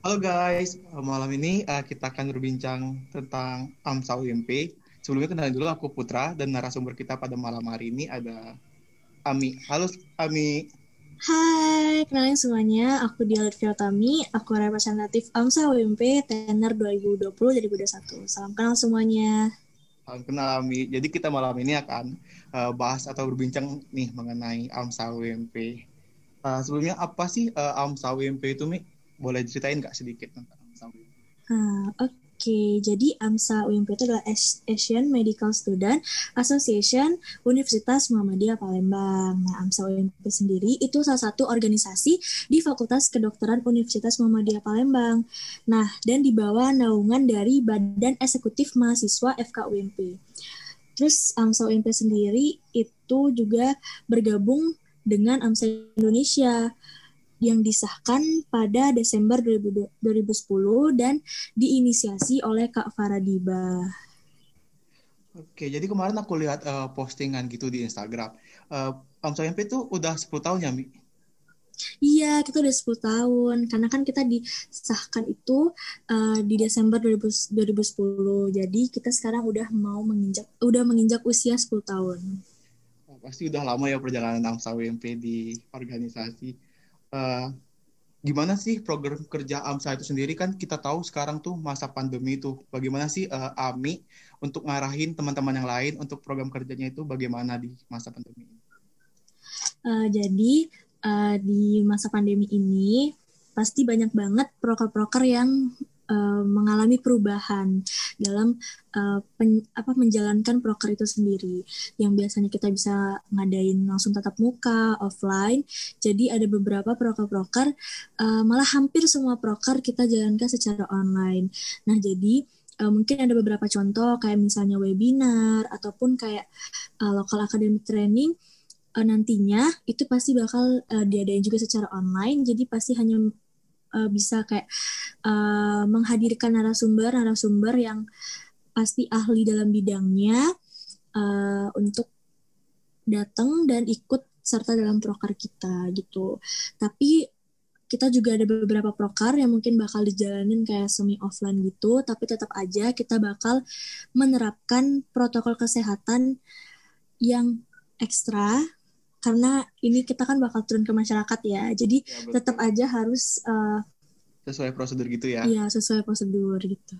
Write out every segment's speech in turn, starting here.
Halo guys, malam ini uh, kita akan berbincang tentang AMSA UMP. Sebelumnya kenalin dulu aku Putra dan narasumber kita pada malam hari ini ada Ami. Halo Ami. Hai, kenalin semuanya. Aku Dialit Fiotami. Aku representatif AMSA UMP tenor 2020-2021. Salam kenal semuanya. Salam kenal Ami. Jadi kita malam ini akan uh, bahas atau berbincang nih mengenai AMSA UMP. Uh, sebelumnya apa sih uh, AMSA UMP itu Mi? Boleh ceritain nggak sedikit tentang AMSA UMP? Uh, Oke, okay. jadi AMSA UMP itu adalah Asian Medical Student Association Universitas Muhammadiyah Palembang. Nah, AMSA UMP sendiri itu salah satu organisasi di Fakultas Kedokteran Universitas Muhammadiyah Palembang. Nah, dan di bawah naungan dari Badan Eksekutif Mahasiswa FK UMP. Terus AMSA UMP sendiri itu juga bergabung dengan AMSA Indonesia yang disahkan pada Desember 2010 dan diinisiasi oleh Kak Faradiba. Oke, jadi kemarin aku lihat uh, postingan gitu di Instagram. Uh, MP itu udah 10 tahun ya, Mi? Iya, kita udah 10 tahun. Karena kan kita disahkan itu uh, di Desember 2010. Jadi kita sekarang udah mau menginjak udah menginjak usia 10 tahun. Oh, pasti udah lama ya perjalanan AMSA WMP di organisasi uh, gimana sih program kerja AMSA itu sendiri kan kita tahu sekarang tuh masa pandemi itu bagaimana sih uh, AMI untuk ngarahin teman-teman yang lain untuk program kerjanya itu bagaimana di masa pandemi ini? Uh, jadi uh, di masa pandemi ini pasti banyak banget proker-proker yang uh, mengalami perubahan dalam uh, pen, apa menjalankan proker itu sendiri. Yang biasanya kita bisa ngadain langsung tatap muka, offline. Jadi ada beberapa proker-proker uh, malah hampir semua proker kita jalankan secara online. Nah, jadi uh, mungkin ada beberapa contoh kayak misalnya webinar ataupun kayak uh, local academic training uh, nantinya itu pasti bakal uh, diadain juga secara online jadi pasti hanya uh, bisa kayak uh, menghadirkan narasumber-narasumber yang pasti ahli dalam bidangnya uh, untuk datang dan ikut serta dalam proker kita gitu. Tapi kita juga ada beberapa proker yang mungkin bakal dijalanin kayak semi offline gitu, tapi tetap aja kita bakal menerapkan protokol kesehatan yang ekstra karena ini kita kan bakal turun ke masyarakat ya jadi ya, tetap aja harus uh, sesuai prosedur gitu ya iya sesuai prosedur gitu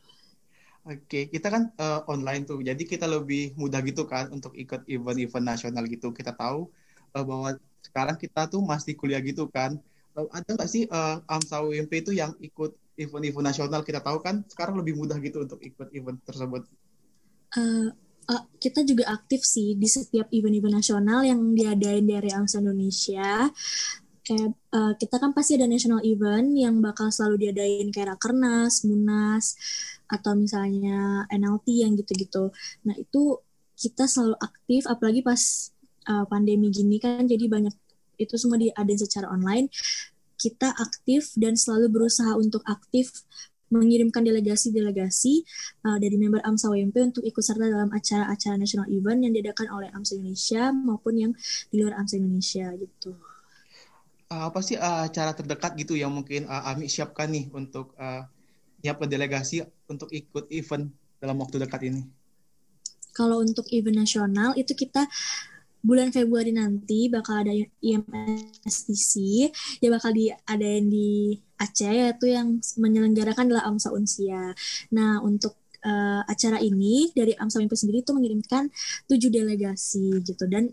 Oke, kita kan uh, online tuh, jadi kita lebih mudah gitu kan untuk ikut event-event nasional gitu. Kita tahu uh, bahwa sekarang kita tuh masih kuliah gitu kan. Uh, ada nggak sih uh, AMSA UMP itu yang ikut event-event nasional? Kita tahu kan sekarang lebih mudah gitu untuk ikut event tersebut. Uh, uh, kita juga aktif sih di setiap event-event nasional yang diadain dari AMSA Indonesia. Kayak uh, kita kan pasti ada national event yang bakal selalu diadain kayak Rakernas, Munas, atau misalnya NLT yang gitu-gitu. Nah itu kita selalu aktif, apalagi pas uh, pandemi gini kan jadi banyak itu semua diadain secara online. Kita aktif dan selalu berusaha untuk aktif mengirimkan delegasi-delegasi uh, dari member AMSA WMP untuk ikut serta dalam acara-acara national event yang diadakan oleh AMSA Indonesia maupun yang di luar AMSA Indonesia gitu. Uh, apa sih uh, acara terdekat gitu yang mungkin uh, Ami siapkan nih untuk uh, nyiapkan delegasi untuk ikut event dalam waktu dekat ini? Kalau untuk event nasional itu kita bulan Februari nanti bakal ada IMSTC ya bakal diadain di Aceh yaitu yang menyelenggarakan adalah AMSA Unsia. Nah untuk uh, acara ini dari AMSA Unsia sendiri itu mengirimkan tujuh delegasi gitu dan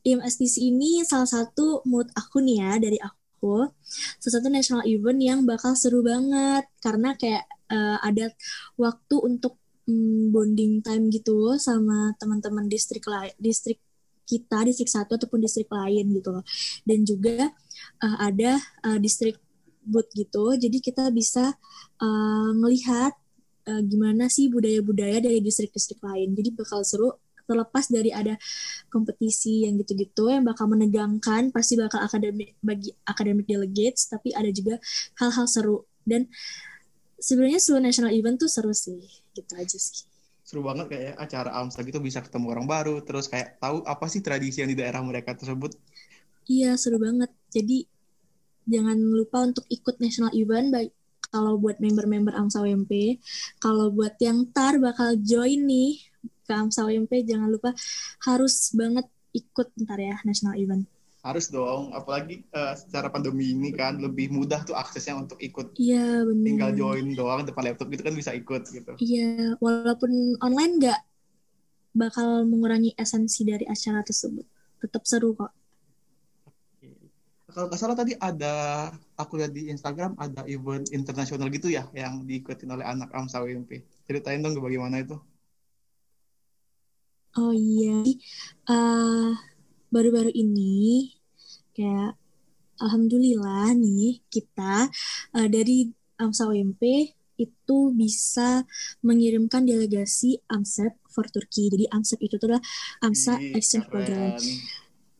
IMSTC ini salah satu menurut aku nih ya dari aku salah satu national event yang bakal seru banget karena kayak uh, ada waktu untuk um, bonding time gitu sama teman-teman distrik distrik kita distrik satu ataupun distrik lain gitu loh. Dan juga uh, ada uh, distrik boot gitu. Jadi kita bisa uh, uh, gimana sih budaya-budaya dari distrik-distrik lain. Jadi bakal seru terlepas dari ada kompetisi yang gitu-gitu yang bakal menegangkan pasti bakal akademik bagi akademik delegates tapi ada juga hal-hal seru. Dan sebenarnya seluruh national event tuh seru sih gitu aja sih seru banget kayak acara AMSA gitu bisa ketemu orang baru terus kayak tahu apa sih tradisi yang di daerah mereka tersebut iya seru banget jadi jangan lupa untuk ikut national event baik kalau buat member-member AMSA UMP. Kalau buat yang tar bakal join nih ke AMSA UMP, jangan lupa harus banget ikut ntar ya national event. Harus dong, apalagi uh, secara pandemi ini kan lebih mudah tuh aksesnya untuk ikut. Iya benar. Tinggal join doang depan laptop gitu kan bisa ikut gitu. Iya, walaupun online nggak bakal mengurangi esensi dari acara tersebut. Tetap seru kok kalau nggak salah tadi ada aku lihat di Instagram ada event internasional gitu ya yang diikutin oleh anak AMSA WMP. Ceritain dong bagaimana itu. Oh iya, uh, baru-baru ini kayak alhamdulillah nih kita uh, dari AMSA WMP itu bisa mengirimkan delegasi AMSEP for Turki. Jadi AMSEP itu adalah AMSA Exchange Program.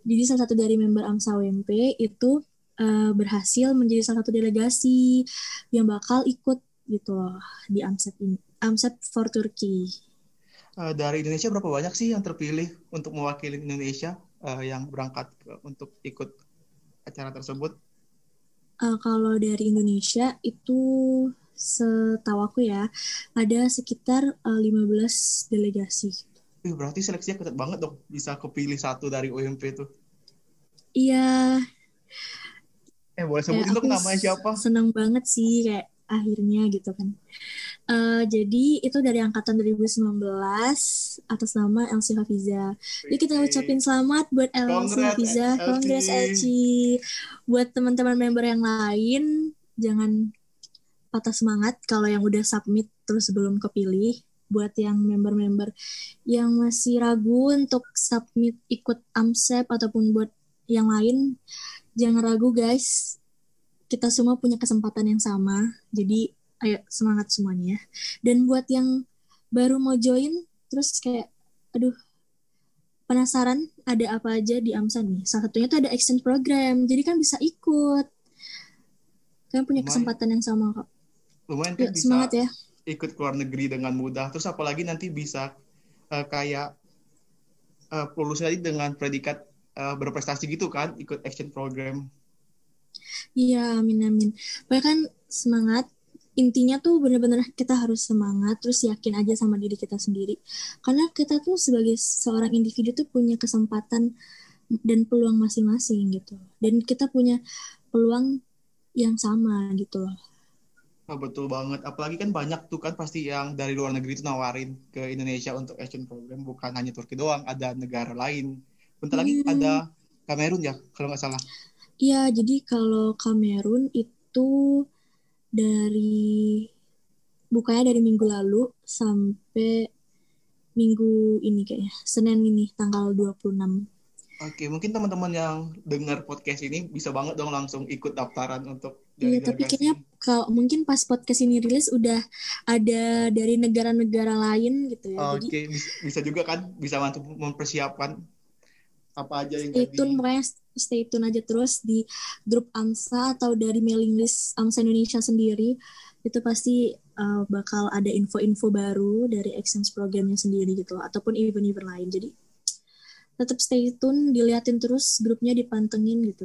Jadi salah satu dari member AMSA WMP itu uh, berhasil menjadi salah satu delegasi yang bakal ikut gitu loh di AMSEP ini. AMSEP for Turkey. Uh, dari Indonesia berapa banyak sih yang terpilih untuk mewakili Indonesia uh, yang berangkat untuk ikut acara tersebut? Uh, kalau dari Indonesia itu setahu aku ya ada sekitar uh, 15 delegasi Ih, berarti seleksinya ketat banget dong bisa kepilih satu dari UMP itu. Iya. Eh boleh sebutin dong namanya siapa? Seneng banget sih kayak akhirnya gitu kan. Uh, jadi itu dari angkatan 2019 atas nama Elsie Hafiza. Yuk kita ucapin selamat buat Elsie Hafiza. Congrats Elsie. Buat teman-teman member yang lain jangan patah semangat kalau yang udah submit terus belum kepilih buat yang member-member yang masih ragu untuk submit ikut AMSEP ataupun buat yang lain jangan ragu guys kita semua punya kesempatan yang sama. Jadi ayo semangat semuanya dan buat yang baru mau join terus kayak aduh penasaran ada apa aja di AMSA nih? Salah satunya tuh ada exchange program. Jadi kan bisa ikut. Kan punya kesempatan yang sama kok. Lumayan kan bisa semangat ya. ikut ke luar negeri dengan mudah. Terus apalagi nanti bisa uh, kayak uh, lulus tadi dengan predikat uh, berprestasi gitu kan, ikut action program. Iya, amin amin. Bahkan semangat intinya tuh bener-bener kita harus semangat terus yakin aja sama diri kita sendiri karena kita tuh sebagai seorang individu tuh punya kesempatan dan peluang masing-masing gitu dan kita punya peluang yang sama gitu loh Oh, betul banget. Apalagi kan banyak tuh kan pasti yang dari luar negeri itu nawarin ke Indonesia untuk action program. Bukan hanya Turki doang, ada negara lain. Bentar hmm. lagi ada Kamerun ya, kalau nggak salah. Iya, jadi kalau Kamerun itu dari bukanya dari minggu lalu sampai minggu ini kayaknya. Senin ini tanggal 26. Oke, mungkin teman-teman yang dengar podcast ini bisa banget dong langsung ikut daftaran untuk Iya, tapi kayaknya kalau mungkin pas podcast ini rilis udah ada dari negara-negara lain gitu ya. Oke, okay. bisa juga kan bisa bantu mempersiapkan apa aja yang stay tune pokoknya stay tune aja terus di grup AMSA atau dari mailing list AMSA Indonesia sendiri itu pasti uh, bakal ada info-info baru dari exchange programnya sendiri gitu loh, ataupun event-event lain. Jadi tetap stay tune, diliatin terus grupnya dipantengin gitu.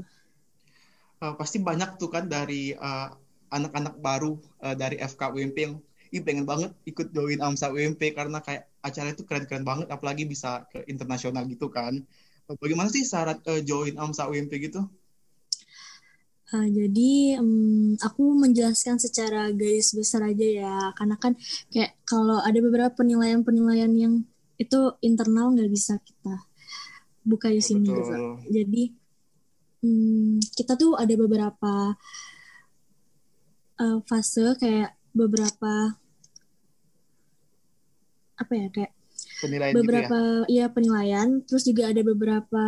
Uh, pasti banyak tuh kan dari uh, anak-anak baru uh, dari FK UMP yang Ih, pengen banget ikut join AMSA UMP karena kayak acara itu keren-keren banget apalagi bisa ke internasional gitu kan. Bagaimana sih syarat uh, join AMSA UMP gitu? Uh, jadi um, aku menjelaskan secara garis besar aja ya, karena kan kayak kalau ada beberapa penilaian-penilaian yang itu internal nggak bisa kita buka di sini gitu. Jadi hmm, kita tuh ada beberapa uh, fase kayak beberapa apa ya kayak penilaian beberapa gitu ya? ya penilaian terus juga ada beberapa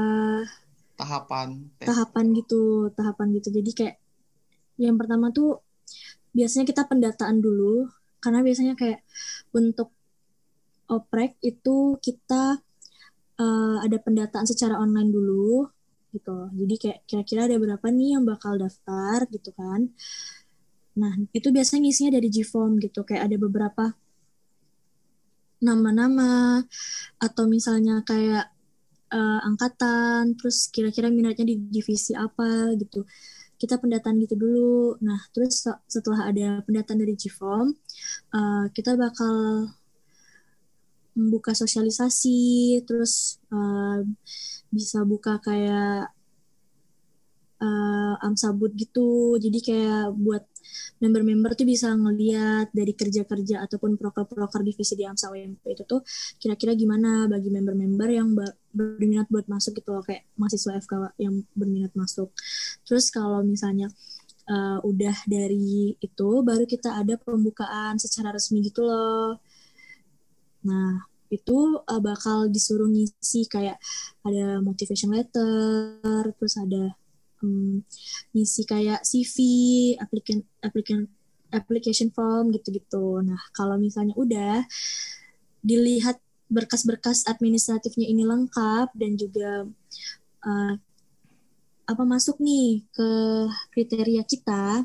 tahapan tes. tahapan gitu tahapan gitu jadi kayak yang pertama tuh biasanya kita pendataan dulu karena biasanya kayak untuk oprek itu kita uh, ada pendataan secara online dulu gitu. Jadi kayak kira-kira ada berapa nih yang bakal daftar gitu kan. Nah, itu biasanya ngisinya dari Gform gitu. Kayak ada beberapa nama-nama atau misalnya kayak uh, angkatan, terus kira-kira minatnya di divisi apa gitu. kita pendataan gitu dulu. Nah, terus setelah ada pendataan dari GFOM, uh, kita bakal membuka sosialisasi, terus uh, bisa buka kayak uh, amsabut gitu. Jadi kayak buat member-member tuh bisa ngeliat dari kerja-kerja ataupun proker-proker divisi di AMSA UMP itu tuh kira-kira gimana bagi member-member yang berminat buat masuk gitu loh kayak mahasiswa FK yang berminat masuk. Terus kalau misalnya uh, udah dari itu baru kita ada pembukaan secara resmi gitu loh. Nah, itu uh, bakal disuruh ngisi kayak ada motivation letter, terus ada um, ngisi kayak CV, application application application form gitu-gitu. Nah, kalau misalnya udah dilihat berkas-berkas administratifnya ini lengkap dan juga uh, apa masuk nih ke kriteria kita,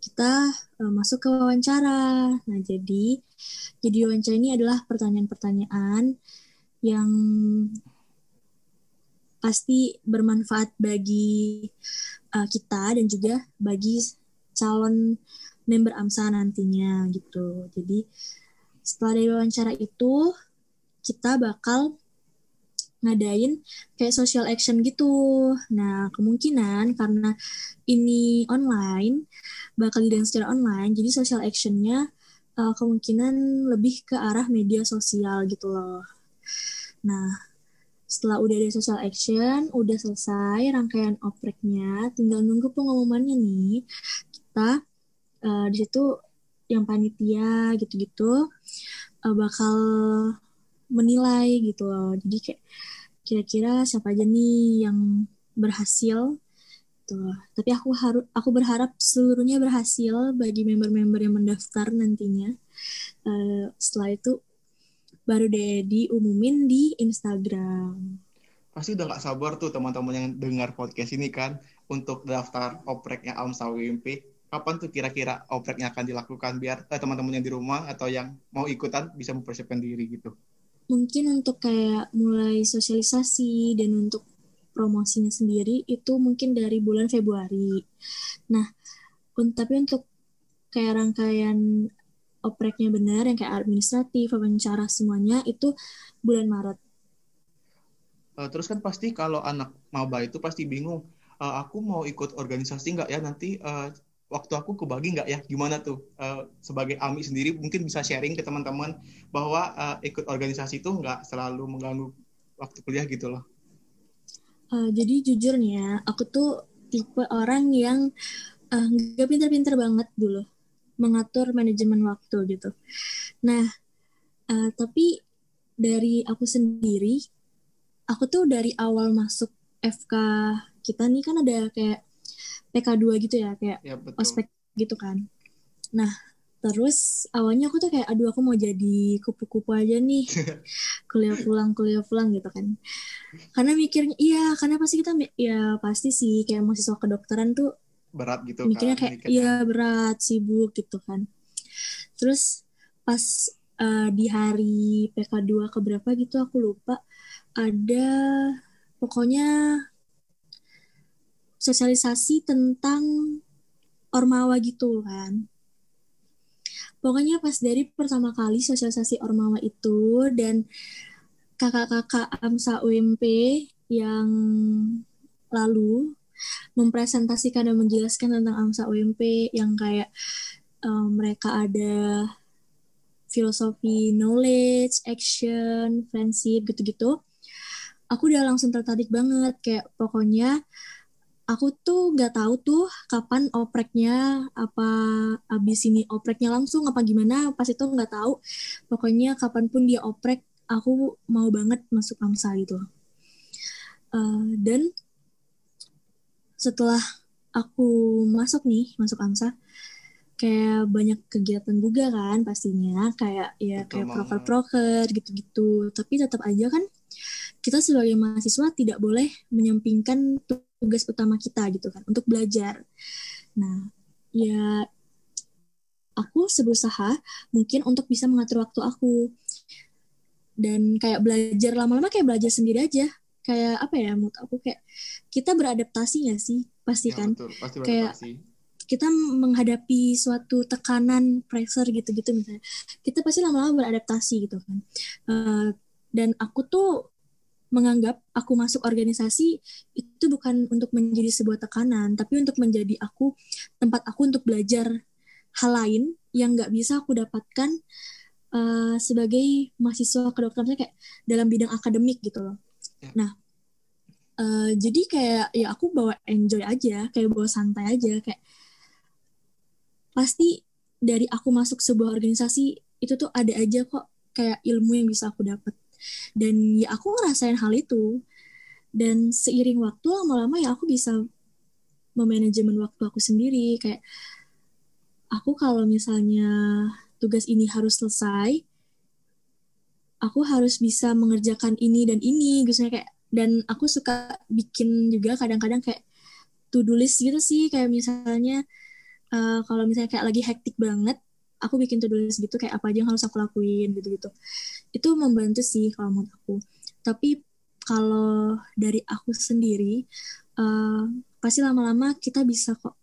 kita uh, masuk ke wawancara. Nah, jadi jadi wawancara ini adalah pertanyaan-pertanyaan yang pasti bermanfaat bagi uh, kita dan juga bagi calon member AMSA nantinya gitu. Jadi setelah dari wawancara itu kita bakal ngadain kayak social action gitu. Nah, kemungkinan karena ini online, bakal didain secara online, jadi social actionnya uh, kemungkinan lebih ke arah media sosial gitu loh. Nah, setelah udah ada social action, udah selesai rangkaian opreknya, tinggal nunggu pengumumannya nih. Kita uh, di situ yang panitia gitu-gitu uh, bakal menilai gitu loh. Jadi kayak kira-kira siapa aja nih yang berhasil tuh. Tapi aku harus aku berharap seluruhnya berhasil bagi member-member yang mendaftar nantinya. Uh, setelah itu baru deh diumumin di Instagram. Pasti udah gak sabar tuh teman-teman yang dengar podcast ini kan untuk daftar opreknya Amsa WMP. Kapan tuh kira-kira opreknya akan dilakukan biar eh, teman-teman yang di rumah atau yang mau ikutan bisa mempersiapkan diri gitu? Mungkin untuk kayak mulai sosialisasi dan untuk promosinya sendiri itu mungkin dari bulan Februari. Nah, tapi untuk kayak rangkaian opreknya benar yang kayak administratif, wawancara semuanya itu bulan Maret. Uh, terus kan pasti kalau anak maba itu pasti bingung, uh, aku mau ikut organisasi nggak ya nanti uh, waktu aku kebagi nggak ya gimana tuh uh, sebagai Ami sendiri mungkin bisa sharing ke teman-teman bahwa uh, ikut organisasi itu nggak selalu mengganggu waktu kuliah gitu loh. Uh, jadi jujur nih ya, aku tuh tipe orang yang nggak uh, pinter-pinter banget dulu mengatur manajemen waktu gitu. Nah, uh, tapi dari aku sendiri, aku tuh dari awal masuk FK kita nih kan ada kayak PK2 gitu ya, kayak ya, ospek gitu kan. Nah, terus awalnya aku tuh kayak aduh aku mau jadi kupu-kupu aja nih kuliah pulang kuliah pulang gitu kan karena mikirnya iya karena pasti kita ya pasti sih kayak mahasiswa kedokteran tuh berat gitu mikirnya kan, kayak iya berat sibuk gitu kan. Terus pas uh, di hari PK2 keberapa gitu aku lupa ada pokoknya sosialisasi tentang ormawa gitu kan. Pokoknya pas dari pertama kali sosialisasi ormawa itu dan kakak-kakak AMSA UMP yang lalu mempresentasikan dan menjelaskan tentang AMSA UMP yang kayak um, mereka ada filosofi knowledge, action, friendship gitu-gitu. Aku udah langsung tertarik banget kayak pokoknya aku tuh nggak tahu tuh kapan opreknya apa abis ini opreknya langsung apa gimana pas itu nggak tahu pokoknya kapan pun dia oprek aku mau banget masuk AMSA gitu uh, dan setelah aku masuk nih masuk AMSA kayak banyak kegiatan juga kan pastinya. Kayak ya Betul, kayak proker-proker gitu-gitu. Tapi tetap aja kan kita sebagai mahasiswa tidak boleh menyampingkan tugas utama kita gitu kan untuk belajar. Nah ya aku berusaha mungkin untuk bisa mengatur waktu aku. Dan kayak belajar lama-lama kayak belajar sendiri aja kayak apa ya menurut aku kayak kita beradaptasi ya sih? Pasti Ya, kan? betul. Pasti Kayak- kita menghadapi suatu tekanan pressure gitu-gitu misalnya. Kita pasti lama-lama beradaptasi gitu kan. Eh, dan aku tuh menganggap aku masuk organisasi itu bukan untuk menjadi sebuah tekanan tapi untuk menjadi aku tempat aku untuk belajar hal lain yang nggak bisa aku dapatkan eh, sebagai mahasiswa kedokteran. Kayak dalam bidang akademik gitu loh Ya. nah eh, jadi kayak ya aku bawa enjoy aja kayak bawa santai aja kayak pasti dari aku masuk sebuah organisasi itu tuh ada aja kok kayak ilmu yang bisa aku dapat dan ya aku ngerasain hal itu dan seiring waktu lama-lama ya aku bisa memanajemen waktu aku sendiri kayak aku kalau misalnya tugas ini harus selesai aku harus bisa mengerjakan ini dan ini gitu kayak dan aku suka bikin juga kadang-kadang kayak to do list gitu sih kayak misalnya eh, kalau misalnya kayak lagi hektik banget aku bikin to do list gitu kayak apa aja yang harus aku lakuin gitu-gitu itu membantu sih kalau menurut aku tapi kalau dari aku sendiri eh, pasti lama-lama kita bisa kok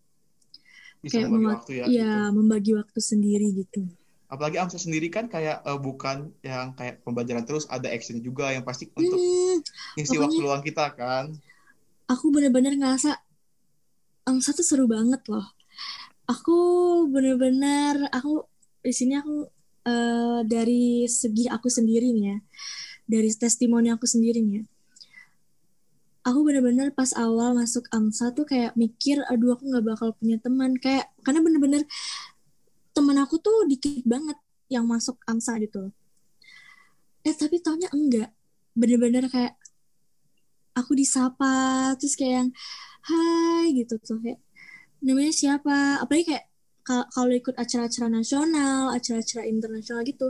Bisa kayak membagi waktu ya. ya gitu. membagi waktu sendiri gitu Apalagi AMSA sendiri kan kayak eh, bukan yang kayak pembelajaran terus, ada action juga yang pasti untuk Hmm, ngisi waktu luang kita kan. aku bener-bener ngerasa AMSA tuh seru banget loh. Aku bener-bener aku di sini aku eh, dari segi aku sendiri nih ya, dari testimoni aku sendiri nih ya. Aku bener-bener pas awal masuk AMSA tuh kayak mikir, aduh aku nggak bakal punya teman kayak karena bener-bener teman aku tuh dikit banget yang masuk AMSA gitu. Eh tapi taunya enggak, bener-bener kayak aku disapa terus kayak yang hai gitu tuh kayak namanya siapa? Apalagi kayak ka- kalau ikut acara-acara nasional acara-acara internasional gitu.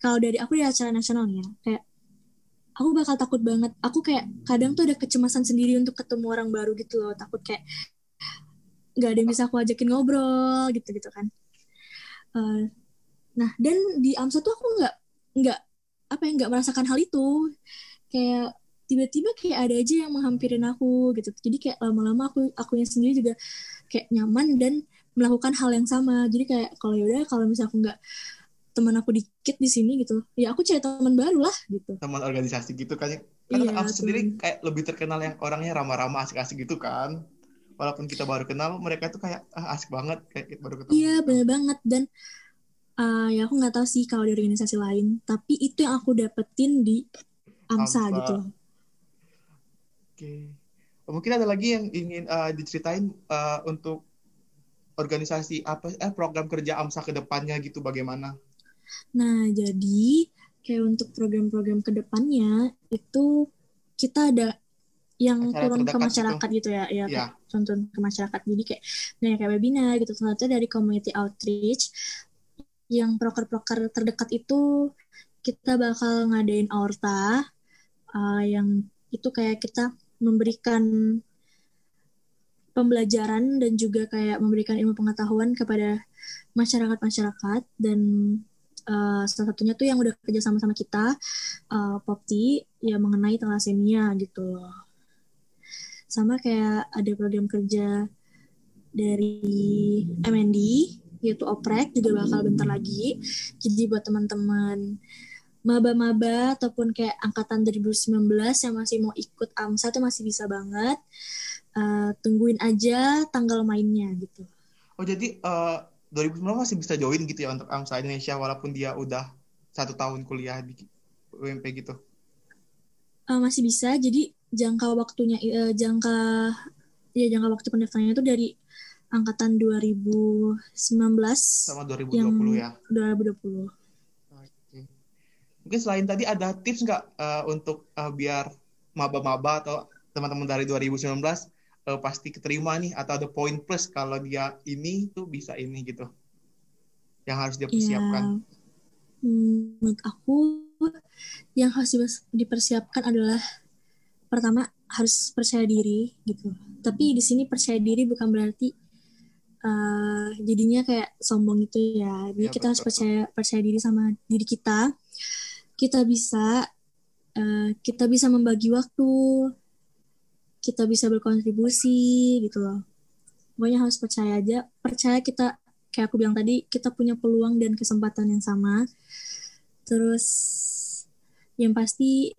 Kalau dari aku di acara nasional ya kayak aku bakal takut banget. Aku kayak kadang tuh ada kecemasan sendiri untuk ketemu orang baru gitu loh. Takut kayak nggak ada yang bisa aku ajakin ngobrol gitu gitu kan Eh, nah dan di AMSA tuh aku nggak nggak apa ya nggak merasakan hal itu. Kayak tiba-tiba kayak ada aja yang menghampirin aku gitu. Jadi kayak lama-lama aku akunya sendiri juga kayak nyaman dan melakukan hal yang sama. Jadi kayak kalau yaudah kalau misalnya aku nggak teman aku dikit di sini gitu ya aku cari teman baru lah gitu. Teman organisasi gitu kan. Karena Iya, AMSA sendiri kayak lebih terkenal yang orangnya ramah-ramah, asik-asik gitu kan. Walaupun kita baru kenal, mereka tuh kayak ah, asik banget kayak kita baru ketemu. iya gitu. bener banget dan uh, ya aku nggak tahu sih kalau di organisasi lain tapi itu yang aku dapetin di AMSA, AMSA. gitu Oke. Mungkin ada lagi yang ingin eh, diceritain eh, untuk organisasi apa eh program kerja AMSA ke depannya gitu bagaimana? Nah, jadi kayak untuk program-program ke depannya itu kita ada yang Acara turun ke terdekat masyarakat gitu, ya, ya, Ya. Turun ke masyarakat. Jadi kayak nah, kayak webinar gitu. Satu dari community outreach yang proker-proker terdekat itu kita bakal ngadain aorta uh, yang itu kayak kita memberikan pembelajaran dan juga kayak memberikan ilmu pengetahuan kepada masyarakat-masyarakat dan uh, salah satunya tuh yang udah kerja sama sama kita uh, Popti ya mengenai thalassemia gitu loh sama kayak ada program kerja dari MND yaitu oprek juga bakal bentar lagi. Jadi buat teman-teman maba-maba ataupun kayak angkatan 2019 yang masih mau ikut AMSA tuh masih bisa banget Uh, tungguin aja tanggal mainnya gitu. Oh jadi eh 2019 masih bisa join gitu ya untuk AMSA Indonesia walaupun dia udah satu tahun kuliah di UMP gitu. Uh, masih bisa. Jadi jangka waktunya uh, jangka ya jangka waktu pendaftarannya itu dari angkatan 2019 Sama 2020 yang ya. 2020 Oke. Mungkin selain tadi ada tips nggak eh, untuk eh, biar maba-maba atau teman-teman dari 2019 eh, pasti keterima nih atau ada poin plus kalau dia ini tuh bisa ini gitu yang harus dia persiapkan. Ya, menurut aku yang harus dipers- dipersiapkan adalah pertama harus percaya diri gitu. Tapi di sini percaya diri bukan berarti eh, jadinya kayak sombong itu ya. Jadi Ya, kita harus percaya percaya diri sama diri kita. Kita bisa eh, kita bisa membagi waktu kita bisa berkontribusi gitu loh pokoknya harus percaya aja percaya kita kayak aku bilang tadi kita punya peluang dan kesempatan yang sama terus yang pasti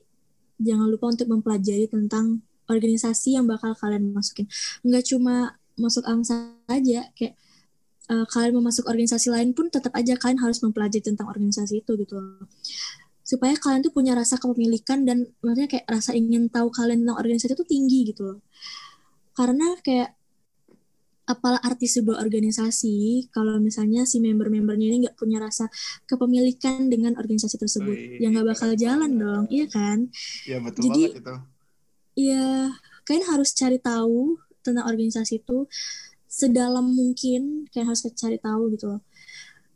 jangan lupa untuk mempelajari tentang organisasi yang bakal kalian masukin. Nggak cuma masuk AMSA aja kayak uh, kalian mau masuk organisasi lain pun tetap aja kalian harus mempelajari tentang organisasi itu gitu loh. Supaya kalian tuh punya rasa kepemilikan dan maksudnya kayak rasa ingin tahu kalian tentang organisasi itu tinggi gitu loh. Karena kayak apalah arti sebuah organisasi kalau misalnya si member-membernya ini nggak punya rasa kepemilikan dengan organisasi tersebut Ui, ya nggak bakal jalan dong iya kan? Ya betul jadi banget itu. ya kalian harus cari tahu tentang organisasi itu sedalam mungkin kalian harus cari tahu gitu loh.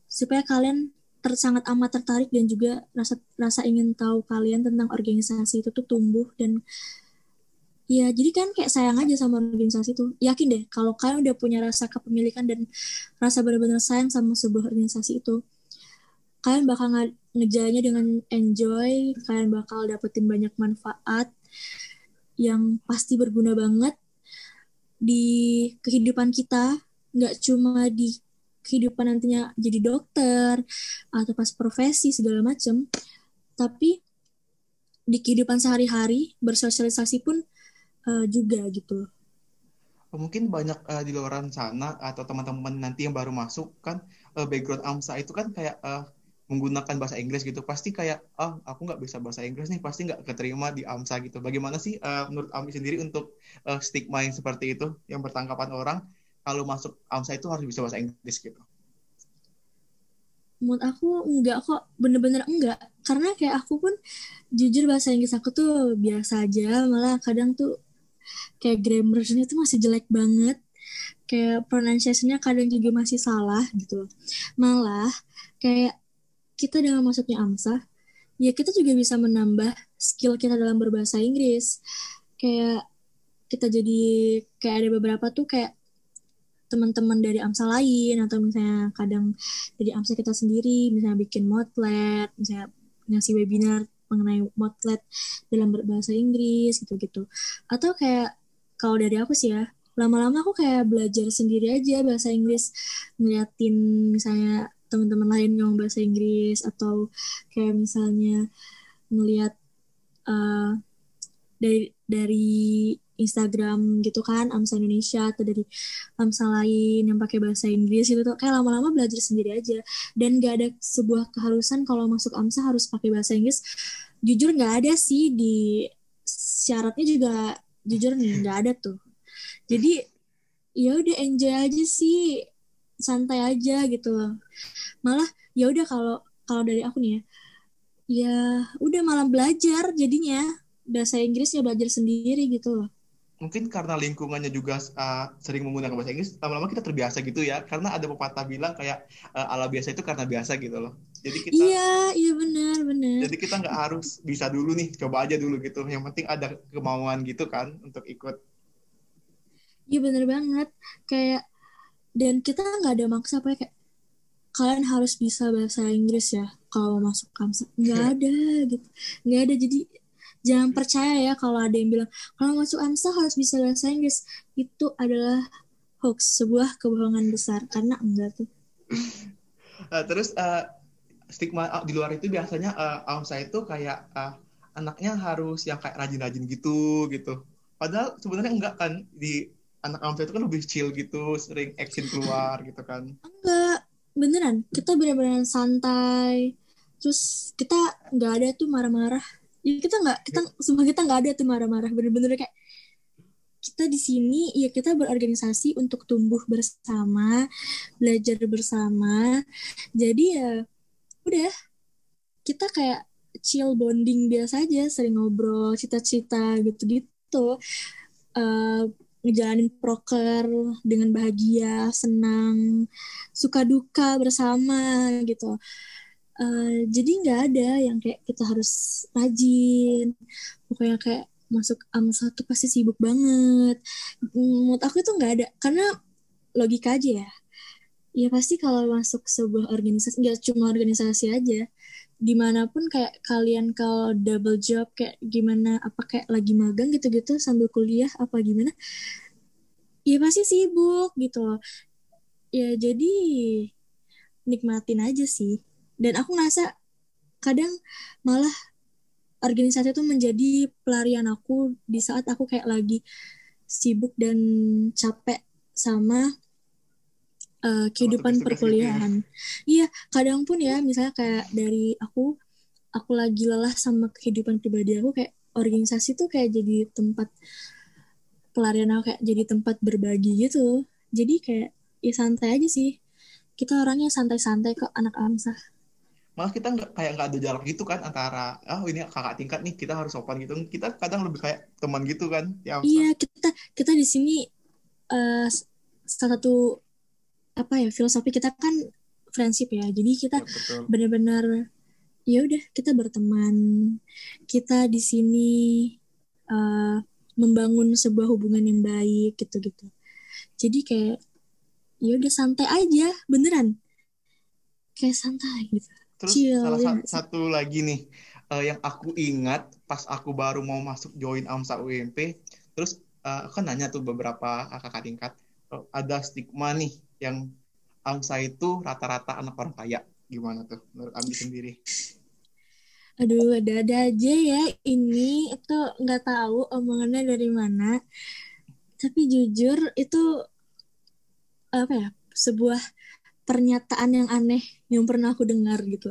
Supaya kalian ter, sangat amat tertarik dan juga rasa rasa ingin tahu kalian tentang organisasi itu tuh tumbuh dan ya jadi kan kayak sayang aja sama organisasi itu yakin deh kalau kalian udah punya rasa kepemilikan dan rasa benar-benar sayang sama sebuah organisasi itu kalian bakal nge ngejalannya dengan enjoy kalian bakal dapetin banyak manfaat yang pasti berguna banget di kehidupan kita. Nggak cuma di kehidupan nantinya jadi dokter atau pas profesi segala macam tapi di kehidupan sehari-hari bersosialisasi pun uh, juga gitu mungkin banyak uh, di luar sana atau teman-teman nanti yang baru masuk kan uh, background AMSA itu kan kayak uh, menggunakan bahasa Inggris gitu pasti kayak oh aku nggak bisa bahasa Inggris nih pasti nggak keterima di AMSA gitu bagaimana sih uh, menurut Ami sendiri untuk uh, stigma yang seperti itu yang bertanggapan orang kalau masuk AMSA itu harus bisa bahasa Inggris gitu? Menurut aku enggak kok, bener-bener enggak. Karena kayak aku pun jujur bahasa Inggris aku tuh biasa aja, malah kadang tuh kayak grammarnya tuh masih jelek banget. Kayak pronunciation-nya kadang juga masih salah gitu. Malah kayak kita dengan masuknya AMSA, ya kita juga bisa menambah skill kita dalam berbahasa Inggris. Kayak kita jadi kayak ada beberapa tuh kayak teman-teman dari AMSA lain atau misalnya kadang dari AMSA kita sendiri misalnya bikin motlet misalnya ngasih webinar mengenai motlet dalam berbahasa Inggris gitu-gitu. Atau kayak kalau dari aku sih ya lama-lama aku kayak belajar sendiri aja bahasa Inggris. Ngeliatin misalnya teman-teman lain ngomong bahasa Inggris atau kayak misalnya ngeliat uh, dari dari Instagram gitu kan Amsa Indonesia atau dari Amsa lain yang pakai bahasa Inggris gitu tuh kayak lama-lama belajar sendiri aja. Dan gak ada sebuah keharusan kalau masuk Amsa harus pakai bahasa Inggris. Jujur nggak ada sih di syaratnya juga jujur nih nggak ada tuh. Jadi ya udah enjoy aja sih santai aja gitu loh. Malah ya udah kalau kalau dari aku nih ya ya udah malam belajar jadinya. Bahasa Inggris ya belajar sendiri gitu loh mungkin karena lingkungannya juga uh, sering menggunakan bahasa Inggris lama-lama kita terbiasa gitu ya. Karena ada pepatah bilang kayak uh, ala biasa itu karena biasa gitu loh. Jadi kita iya iya benar benar. Jadi kita nggak harus bisa dulu nih coba aja dulu gitu. Yang penting ada kemauan gitu kan untuk ikut. Iya benar banget. Kayak dan kita nggak ada maksa apa ya. Kayak kalian harus bisa bahasa Inggris ya kalau masuk kamsa nggak ada gitu. Nggak ada. Jadi jangan percaya ya kalau ada yang bilang kalau masuk AMSA harus bisa bahasa Inggris. Itu adalah hoax sebuah kebohongan besar karena enggak tuh. Uh, terus uh, stigma uh, di luar itu biasanya uh, AMSA itu kayak uh, anaknya harus yang kayak rajin-rajin gitu gitu. Padahal sebenarnya enggak kan di anak AMSA itu kan lebih chill gitu sering action keluar gitu kan. Enggak beneran. Kita benar-benar santai. Terus kita nggak ada tuh marah-marah ya kita nggak kita semua kita nggak ada tuh marah-marah. Bener-bener kayak kita di sini ya kita berorganisasi untuk tumbuh bersama belajar bersama. Jadi ya udah. Kita kayak chill bonding biasa aja sering ngobrol cita-cita gitu-gitu. Uh, ngejalanin proker dengan bahagia senang suka duka bersama gitu Uh, jadi nggak ada yang kayak kita harus rajin. Pokoknya kayak masuk AMSA tuh pasti sibuk banget. Menurut aku itu nggak ada. Karena logika aja ya. Ya pasti kalau masuk sebuah organisasi nggak cuma organisasi aja. Di mana pun kayak kalian kalau double job kayak gimana apa kayak lagi magang gitu-gitu sambil kuliah apa gimana ya pasti sibuk gitu ya jadi nikmatin aja sih dan aku ngerasa kadang malah organisasi itu menjadi pelarian aku di saat aku kayak lagi sibuk dan capek sama uh, kehidupan perkuliahan. Iya, kadang pun ya misalnya kayak dari aku aku lagi lelah sama kehidupan pribadi aku kayak organisasi tuh kayak jadi tempat pelarian aku kayak jadi tempat berbagi gitu. Jadi kayak ya santai aja sih. Kita orangnya santai-santai kok anak AMSA. Malah kita nggak kayak nggak ada jarak gitu kan antara oh ini kakak tingkat nih kita harus sopan gitu. Kita kadang lebih kayak teman gitu kan. Ya, iya kita kita di sini uh, salah satu apa ya filosofi kita kan friendship ya. Jadi kita ya, benar-benar ya udah kita berteman. Kita di sini uh, membangun sebuah hubungan yang baik gitu gitu jadi kayak ya udah santai aja beneran. Kayak santai gitu terus Chill, salah ya. satu lagi nih uh, yang aku ingat pas aku baru mau masuk join AMSA UMP terus uh, aku kan nanya tuh beberapa kakak tingkat uh, ada stigma nih yang AMSA itu rata-rata anak orang kaya. Gimana tuh menurut Ambi sendiri? Aduh, ada-ada aja ya ini. Itu nggak tahu omongannya dari mana. Tapi jujur itu apa ya? Sebuah pernyataan yang aneh yang pernah aku dengar gitu.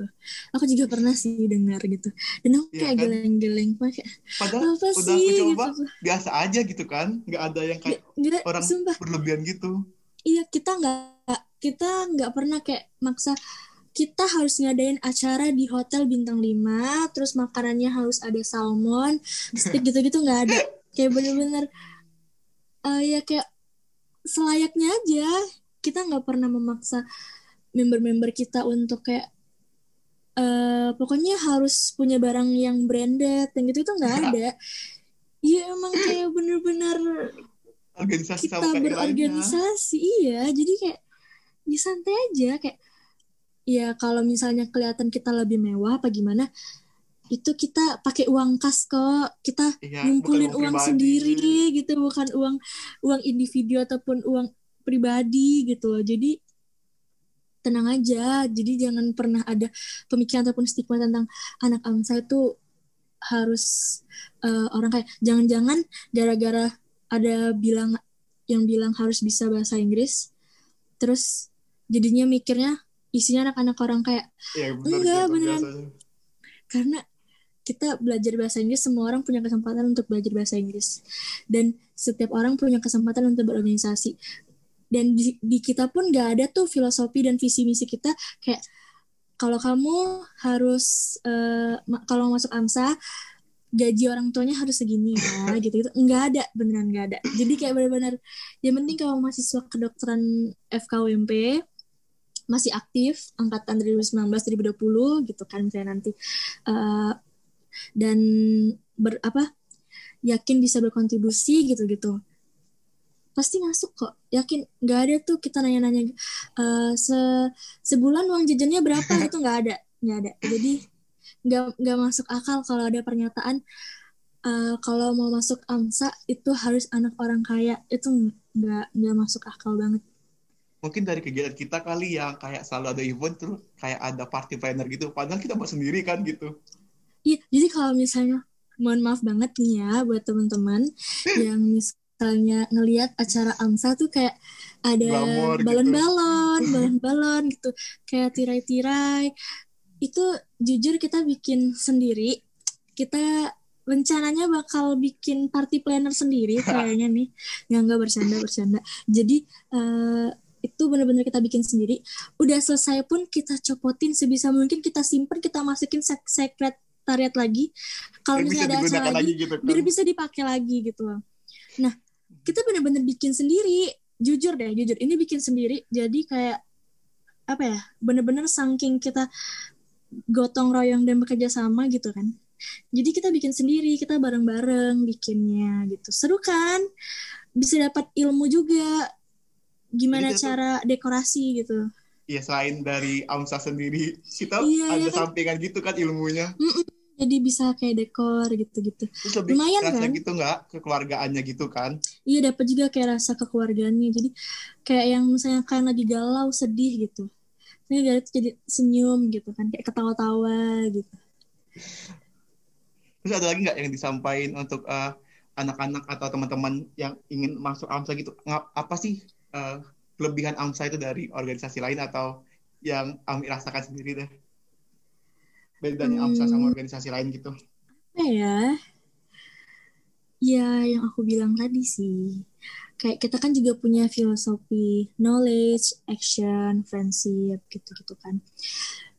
Aku juga pernah sih dengar gitu. Dan aku ya, kayak kan? geleng-geleng pakai. Padahal apa udah sih, aku coba gitu. biasa aja gitu kan, nggak ada yang kayak gak, orang sumpah. berlebihan gitu. Iya kita nggak kita nggak pernah kayak maksa kita harus ngadain acara di hotel bintang 5 terus makanannya harus ada salmon steak gitu-gitu nggak ada kayak bener-bener uh, ya kayak selayaknya aja kita nggak pernah memaksa member-member kita untuk kayak uh, pokoknya harus punya barang yang branded dan gitu itu nggak. ada. Iya emang kayak bener-bener organisasi kita berorganisasi iya. Jadi kayak ya santai aja. Kayak ya kalau misalnya kelihatan kita lebih mewah apa gimana itu kita pakai uang kas kok. Kita iya, ngumpulin uang, uang sendiri gitu bukan uang uang individu ataupun uang pribadi gitu loh. Jadi tenang aja. Jadi jangan pernah ada pemikiran ataupun stigma tentang anak angsa itu harus uh, orang kayak jangan-jangan gara-gara ada bilang yang bilang harus bisa bahasa Inggris terus jadinya mikirnya isinya anak-anak orang kayak ya, bener, enggak beneran. biasanya. karena kita belajar bahasa Inggris semua orang punya kesempatan untuk belajar bahasa Inggris. Dan setiap orang punya kesempatan untuk berorganisasi dan di, di kita pun gak ada tuh filosofi dan visi misi kita. Kayak kalau kamu harus uh, kalau masuk AMSA gaji orang tuanya harus segini ya gitu gitu nggak ada beneran nggak ada. Jadi kayak benar-benar yang penting kalau mahasiswa kedokteran FKUMP masih aktif angkatan 2019 2020 gitu kan saya nanti. Uh, dan ber apa yakin bisa berkontribusi gitu gitu pasti masuk kok. Yakin nggak ada tuh kita nanya-nanya uh, se sebulan uang jajannya berapa itu nggak ada nggak ada. Jadi nggak nggak masuk akal kalau ada pernyataan uh, kalau mau masuk AMSA itu harus anak orang kaya. Itu nggak nggak masuk akal banget. Mungkin dari kegiatan kita kali ya kayak selalu ada event terus kayak ada party planner gitu. Padahal kita buat sendiri kan gitu. Iya jadi kalau misalnya mohon maaf banget nih ya buat teman-teman yang misalnya ngelihat acara AMSA tuh kayak ada gitu. balon-balon gitu. balon-balon gitu. Kayak tirai-tirai. Itu jujur kita bikin sendiri. Kita rencananya bakal bikin party planner sendiri kayaknya nih. Nggak nggak bercanda bercanda. Jadi uh, itu benar-benar kita bikin sendiri. Udah selesai pun kita copotin sebisa mungkin kita simpen kita masukin sek sekretariat lagi. Kalau misalnya ada acara lagi, lagi gitu, kan? biar bisa dipakai lagi gitu loh. Nah kita benar-benar bikin sendiri. Jujur deh jujur. Ini bikin sendiri jadi kayak apa ya bener-bener saking kita gotong royong dan bekerja sama gitu kan. Jadi kita bikin sendiri kita bareng-bareng bikinnya gitu. Seru kan? Bisa dapat ilmu juga. Gimana Jadi cara dekorasi gitu. Ya selain dari AMSA sendiri kita iya, ada ya kan? sampingan gitu kan ilmunya. Mm -mm. Jadi bisa kayak dekor gitu-gitu. Lumayan rasa kan? gitu nggak? Kekeluargaannya gitu kan? Iya dapat juga kayak rasa kekeluargaannya. Jadi kayak yang misalnya kayak lagi galau sedih gitu. Saya dari jadi senyum gitu kan kayak ketawa-tawa gitu. Terus ada lagi nggak yang disampaikan untuk uh, anak-anak atau teman-teman yang ingin masuk AMSA gitu? Apa sih uh, kelebihan AMSA itu dari organisasi lain atau yang Ami rasakan sendiri deh bedanya hmm, AMSA sama organisasi lain gitu. Apa ya? Ya yang aku bilang tadi sih. Kayak kita kan juga punya filosofi knowledge action friendship gitu-gitu kan.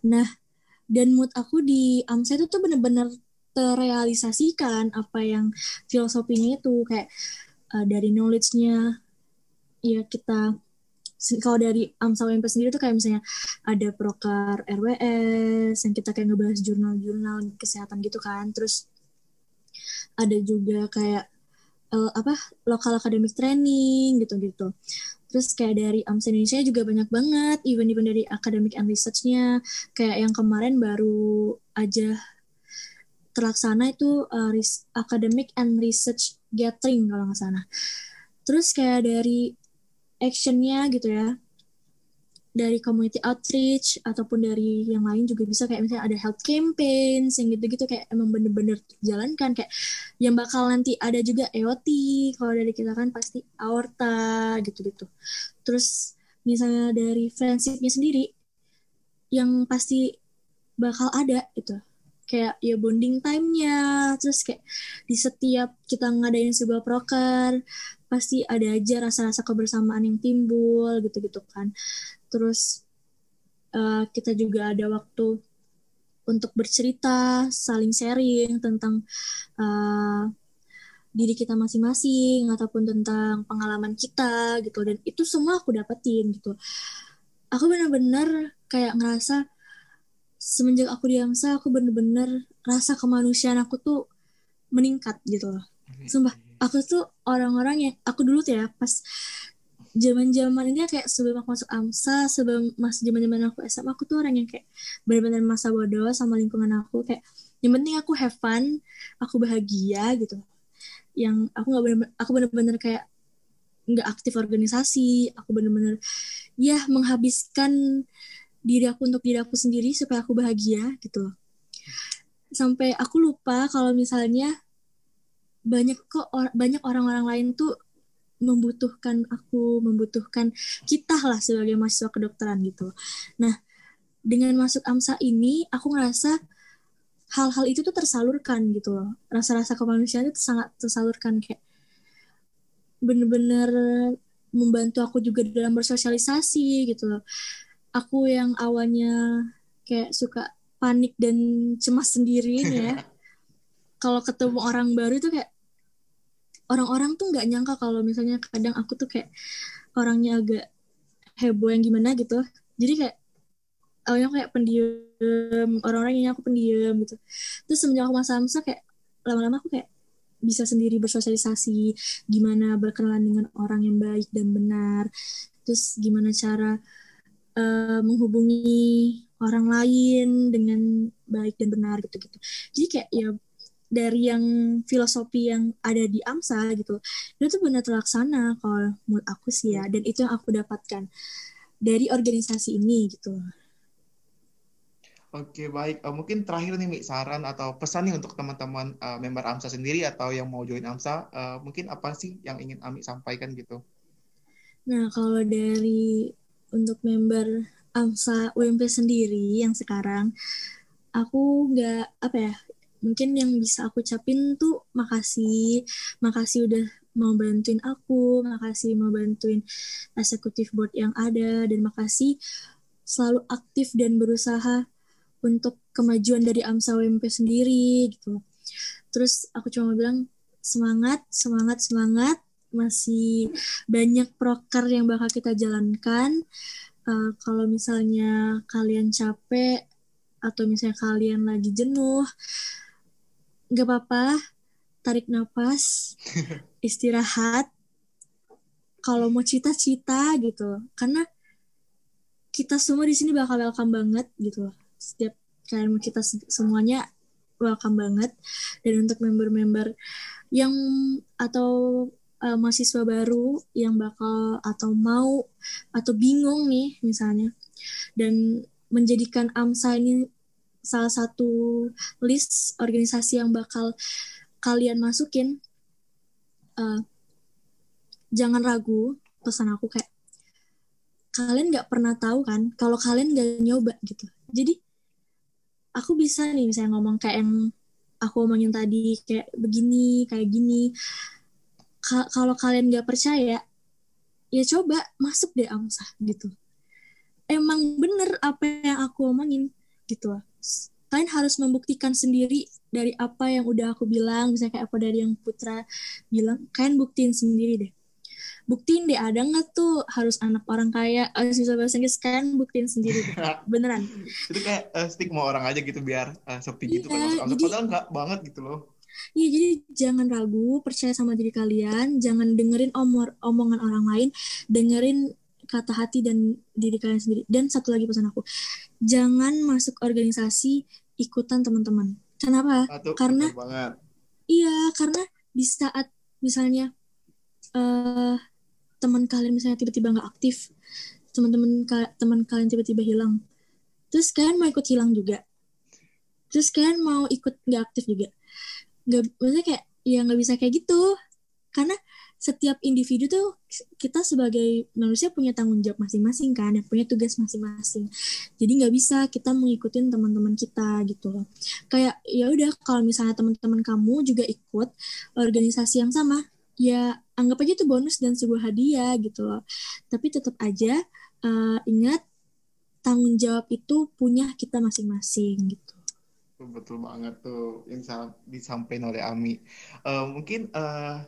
Nah dan mood aku di AMSA itu tuh bener-bener terrealisasikan apa yang filosofinya itu. Kayak uh, dari knowledge-nya ya kita kalau dari AMSA UMP sendiri tuh kayak misalnya ada proker RWS yang kita kayak ngebahas jurnal-jurnal kesehatan gitu kan. Terus ada juga kayak uh, apa lokal academic training gitu-gitu. Terus kayak dari AMSA Indonesia juga banyak banget event-event dari academic and research-nya. Kayak yang kemarin baru aja terlaksana itu uh, academic and research gathering kalau nggak salah. Terus kayak dari actionnya gitu ya, dari community outreach ataupun dari yang lain juga bisa kayak misalnya ada health campaigns yang gitu-gitu kayak emang bener-bener jalankan kayak yang bakal nanti ada juga EOT kalau dari kita kan pasti aorta gitu-gitu. Terus misalnya dari friendshipnya sendiri yang pasti bakal ada itu kayak ya bonding time-nya terus kayak di setiap kita ngadain sebuah proker pasti ada aja rasa-rasa kebersamaan yang timbul gitu-gitu kan. Terus uh, kita juga ada waktu untuk bercerita saling sharing tentang uh, diri kita masing-masing ataupun tentang pengalaman kita gitu. Dan itu semua aku dapetin gitu. Aku benar-benar kayak ngerasa semenjak aku di AMSA aku bener-bener rasa kemanusiaan aku tuh meningkat gitu loh. Sumpah, aku tuh orang-orang yang aku dulu tuh ya pas zaman-zaman ini kayak sebelum aku masuk AMSA, sebelum masih zaman-zaman aku SMA, aku tuh orang yang kayak benar-benar masa bodoh sama lingkungan aku kayak yang penting aku have fun, aku bahagia gitu. Yang aku nggak bener aku bener-bener kayak nggak aktif organisasi, aku bener-bener ya menghabiskan diri aku untuk diri aku sendiri supaya aku bahagia gitu sampai aku lupa kalau misalnya banyak kok or banyak orang-orang lain tuh membutuhkan aku membutuhkan kita lah sebagai mahasiswa kedokteran gitu. Nah dengan masuk AMSA ini aku ngerasa hal-hal itu tuh tersalurkan gitu loh. Rasa-rasa kemanusiaan itu sangat tersalurkan kayak bener-bener membantu aku juga dalam bersosialisasi gitu loh. Aku yang awalnya kayak suka panik dan cemas sendiri ya. Kalau ketemu orang baru itu kayak orang-orang tuh nggak nyangka kalau misalnya kadang aku tuh kayak orangnya agak heboh yang gimana gitu. Jadi kayak awalnya kayak pendiam orang-orang yang aku pendiam gitu. Terus semenjak aku masa-masa kayak lama-lama aku kayak bisa sendiri bersosialisasi gimana berkenalan dengan orang yang baik dan benar. Terus gimana cara uh, menghubungi orang lain dengan baik dan benar gitu-gitu. Jadi kayak ya dari yang filosofi yang ada di AMSA gitu, itu tuh benar terlaksana kalau menurut aku sih ya, dan itu yang aku dapatkan dari organisasi ini gitu. Oke baik, uh, mungkin terakhir nih Mi, saran atau pesan nih untuk teman-teman uh, member AMSA sendiri atau yang mau join AMSA, uh, mungkin apa sih yang ingin Ami sampaikan gitu? Nah kalau dari untuk member AMSA UMP sendiri yang sekarang aku nggak apa ya mungkin yang bisa aku capin tuh makasih makasih udah mau bantuin aku makasih mau bantuin eksekutif board yang ada dan makasih selalu aktif dan berusaha untuk kemajuan dari AMSA UMP sendiri gitu terus aku cuma bilang semangat semangat semangat masih banyak proker yang bakal kita jalankan. Uh, kalau misalnya kalian capek atau misalnya kalian lagi jenuh, nggak apa-apa, tarik nafas, istirahat. Kalau mau cita-cita gitu, karena kita semua di sini bakal welcome banget gitu loh. Setiap kalian kita semuanya welcome banget. Dan untuk member-member yang atau uh, mahasiswa baru yang bakal atau mau atau bingung nih misalnya dan menjadikan AMSA ini salah satu list organisasi yang bakal kalian masukin uh, jangan ragu pesan aku kayak kalian nggak pernah tahu kan kalau kalian nggak nyoba gitu. Jadi aku bisa nih misalnya ngomong kayak yang aku omongin tadi kayak begini kayak gini. Ka kalau kalian nggak percaya ya coba masuk deh AMSA gitu. Emang bener apa yang aku omongin gitu. lah kalian harus membuktikan sendiri dari apa yang udah aku bilang. Misalnya kayak apa dari yang Putra bilang kalian buktiin sendiri deh. Buktiin deh ada nggak tuh harus anak orang kaya? Harus bisa bahasa Inggris kalian buktiin sendiri deh. beneran. Itu kayak uh, stigma orang aja gitu biar uh, sepi gitu iya, kan jadi, padahal nggak banget gitu loh. Iya, jadi jangan ragu, percaya sama diri kalian, jangan dengerin omor, omongan orang lain, dengerin kata hati dan diri kalian sendiri. Dan satu lagi pesan aku, jangan masuk organisasi ikutan teman-teman. Kenapa? Aduh, karena iya, karena di saat misalnya uh, teman kalian misalnya tiba-tiba nggak aktif, teman-teman teman kalian tiba-tiba hilang, terus kalian mau ikut hilang juga, terus kalian mau ikut nggak aktif juga, nggak maksudnya kayak ya nggak bisa kayak gitu, karena setiap individu tuh kita sebagai manusia punya tanggung jawab masing-masing kan, punya tugas masing-masing. Jadi nggak bisa kita mengikuti teman-teman kita gitu loh. Kayak ya udah kalau misalnya teman-teman kamu juga ikut organisasi yang sama, ya anggap aja itu bonus dan sebuah hadiah gitu loh. Tapi tetap aja uh, ingat tanggung jawab itu punya kita masing-masing gitu. Betul banget tuh yang disampaikan oleh Ami. Uh, mungkin uh,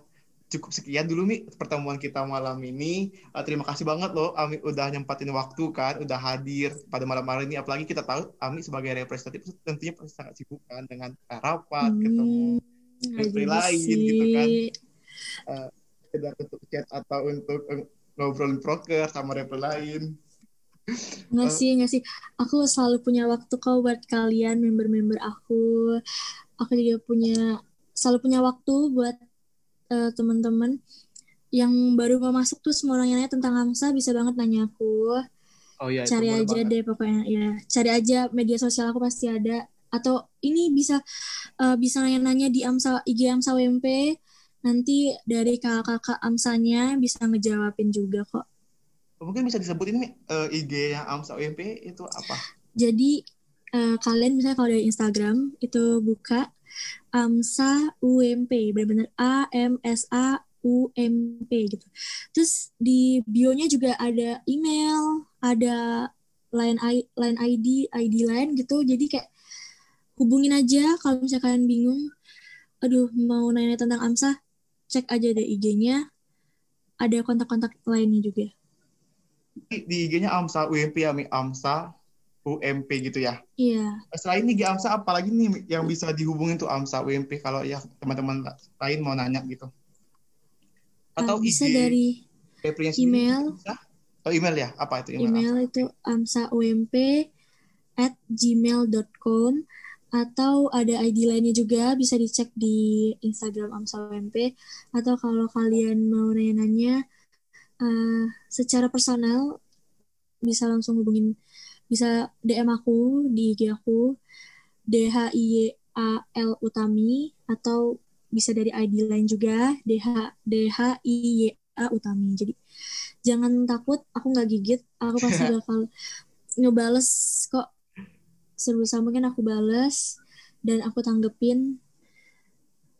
cukup sekian dulu nih pertemuan kita malam ini. Uh, terima kasih banget loh Ami udah nyempatin waktu kan, udah hadir pada malam hari ini. Apalagi kita tahu Ami sebagai representatif tentunya pasti sangat sibuk kan dengan rapat, hmm, ketemu menteri lain gitu kan. Uh, untuk chat atau untuk uh, ngobrolin proker sama rapper lain. Nggak sih, nggak sih. Aku selalu punya waktu kok buat kalian, member-member aku. Aku juga punya, selalu punya waktu buat uh, teman-teman yang baru mau masuk tuh semua orang nanya tentang Hamsa bisa banget nanya aku. Oh iya, cari aja banget. deh pokoknya ya. Cari aja media sosial aku pasti ada. Atau ini bisa uh, bisa nanya-nanya di Amsa IG Amsa WMP. Nanti dari kakak-kakak Amsanya bisa ngejawabin juga kok. Mungkin bisa disebutin nih uh, IG yang Amsa WMP itu apa? Jadi uh, kalian misalnya kalau dari Instagram itu buka AMSA UMP benar-benar A M S A UMP gitu. Terus di bionya juga ada email, ada line I, line ID, ID lain gitu. Jadi kayak hubungin aja kalau misalnya kalian bingung. Aduh, mau nanya tentang AMSA, cek aja deh IG-nya. Ada kontak-kontak lainnya juga. Di IG-nya AMSA UMP ya, AMSA UMP gitu ya. Iya. Selain ini AMSA apalagi nih yang bisa dihubungin tuh AMSA UMP kalau ya teman-teman lain mau nanya gitu. Atau uh, bisa IG, dari email. Bisa? Oh email ya? Apa itu email? Email itu amsaump at gmail.com atau ada ID lainnya juga bisa dicek di Instagram Amsa UMP atau kalau kalian mau nanya-nanya uh, secara personal bisa langsung hubungin bisa DM aku di IG aku D H I A L Utami atau bisa dari ID lain juga DH DH I Y A Utami. Jadi jangan takut, aku nggak gigit, aku pasti bakal ngebales kok sebisa mungkin aku bales dan aku tanggepin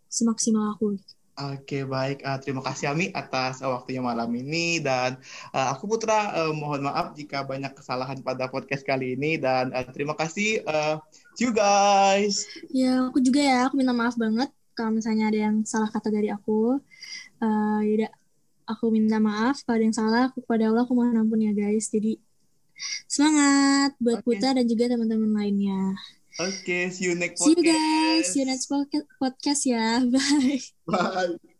semaksimal aku. Oke baik, uh, terima kasih Ami atas uh, waktunya malam ini dan uh, aku Putra uh, mohon maaf jika banyak kesalahan pada podcast kali ini dan uh, terima kasih uh, you guys. Ya aku juga ya, aku minta maaf banget kalau misalnya ada yang salah kata dari aku. Uh, yaudah, aku minta maaf kalau ada yang salah, aku kepada Allah aku mohon ampun ya guys. Jadi semangat buat okay. Putra dan juga teman-teman lainnya. Oke, okay, see you next podcast. See you guys, see you next podcast ya. Bye. Bye.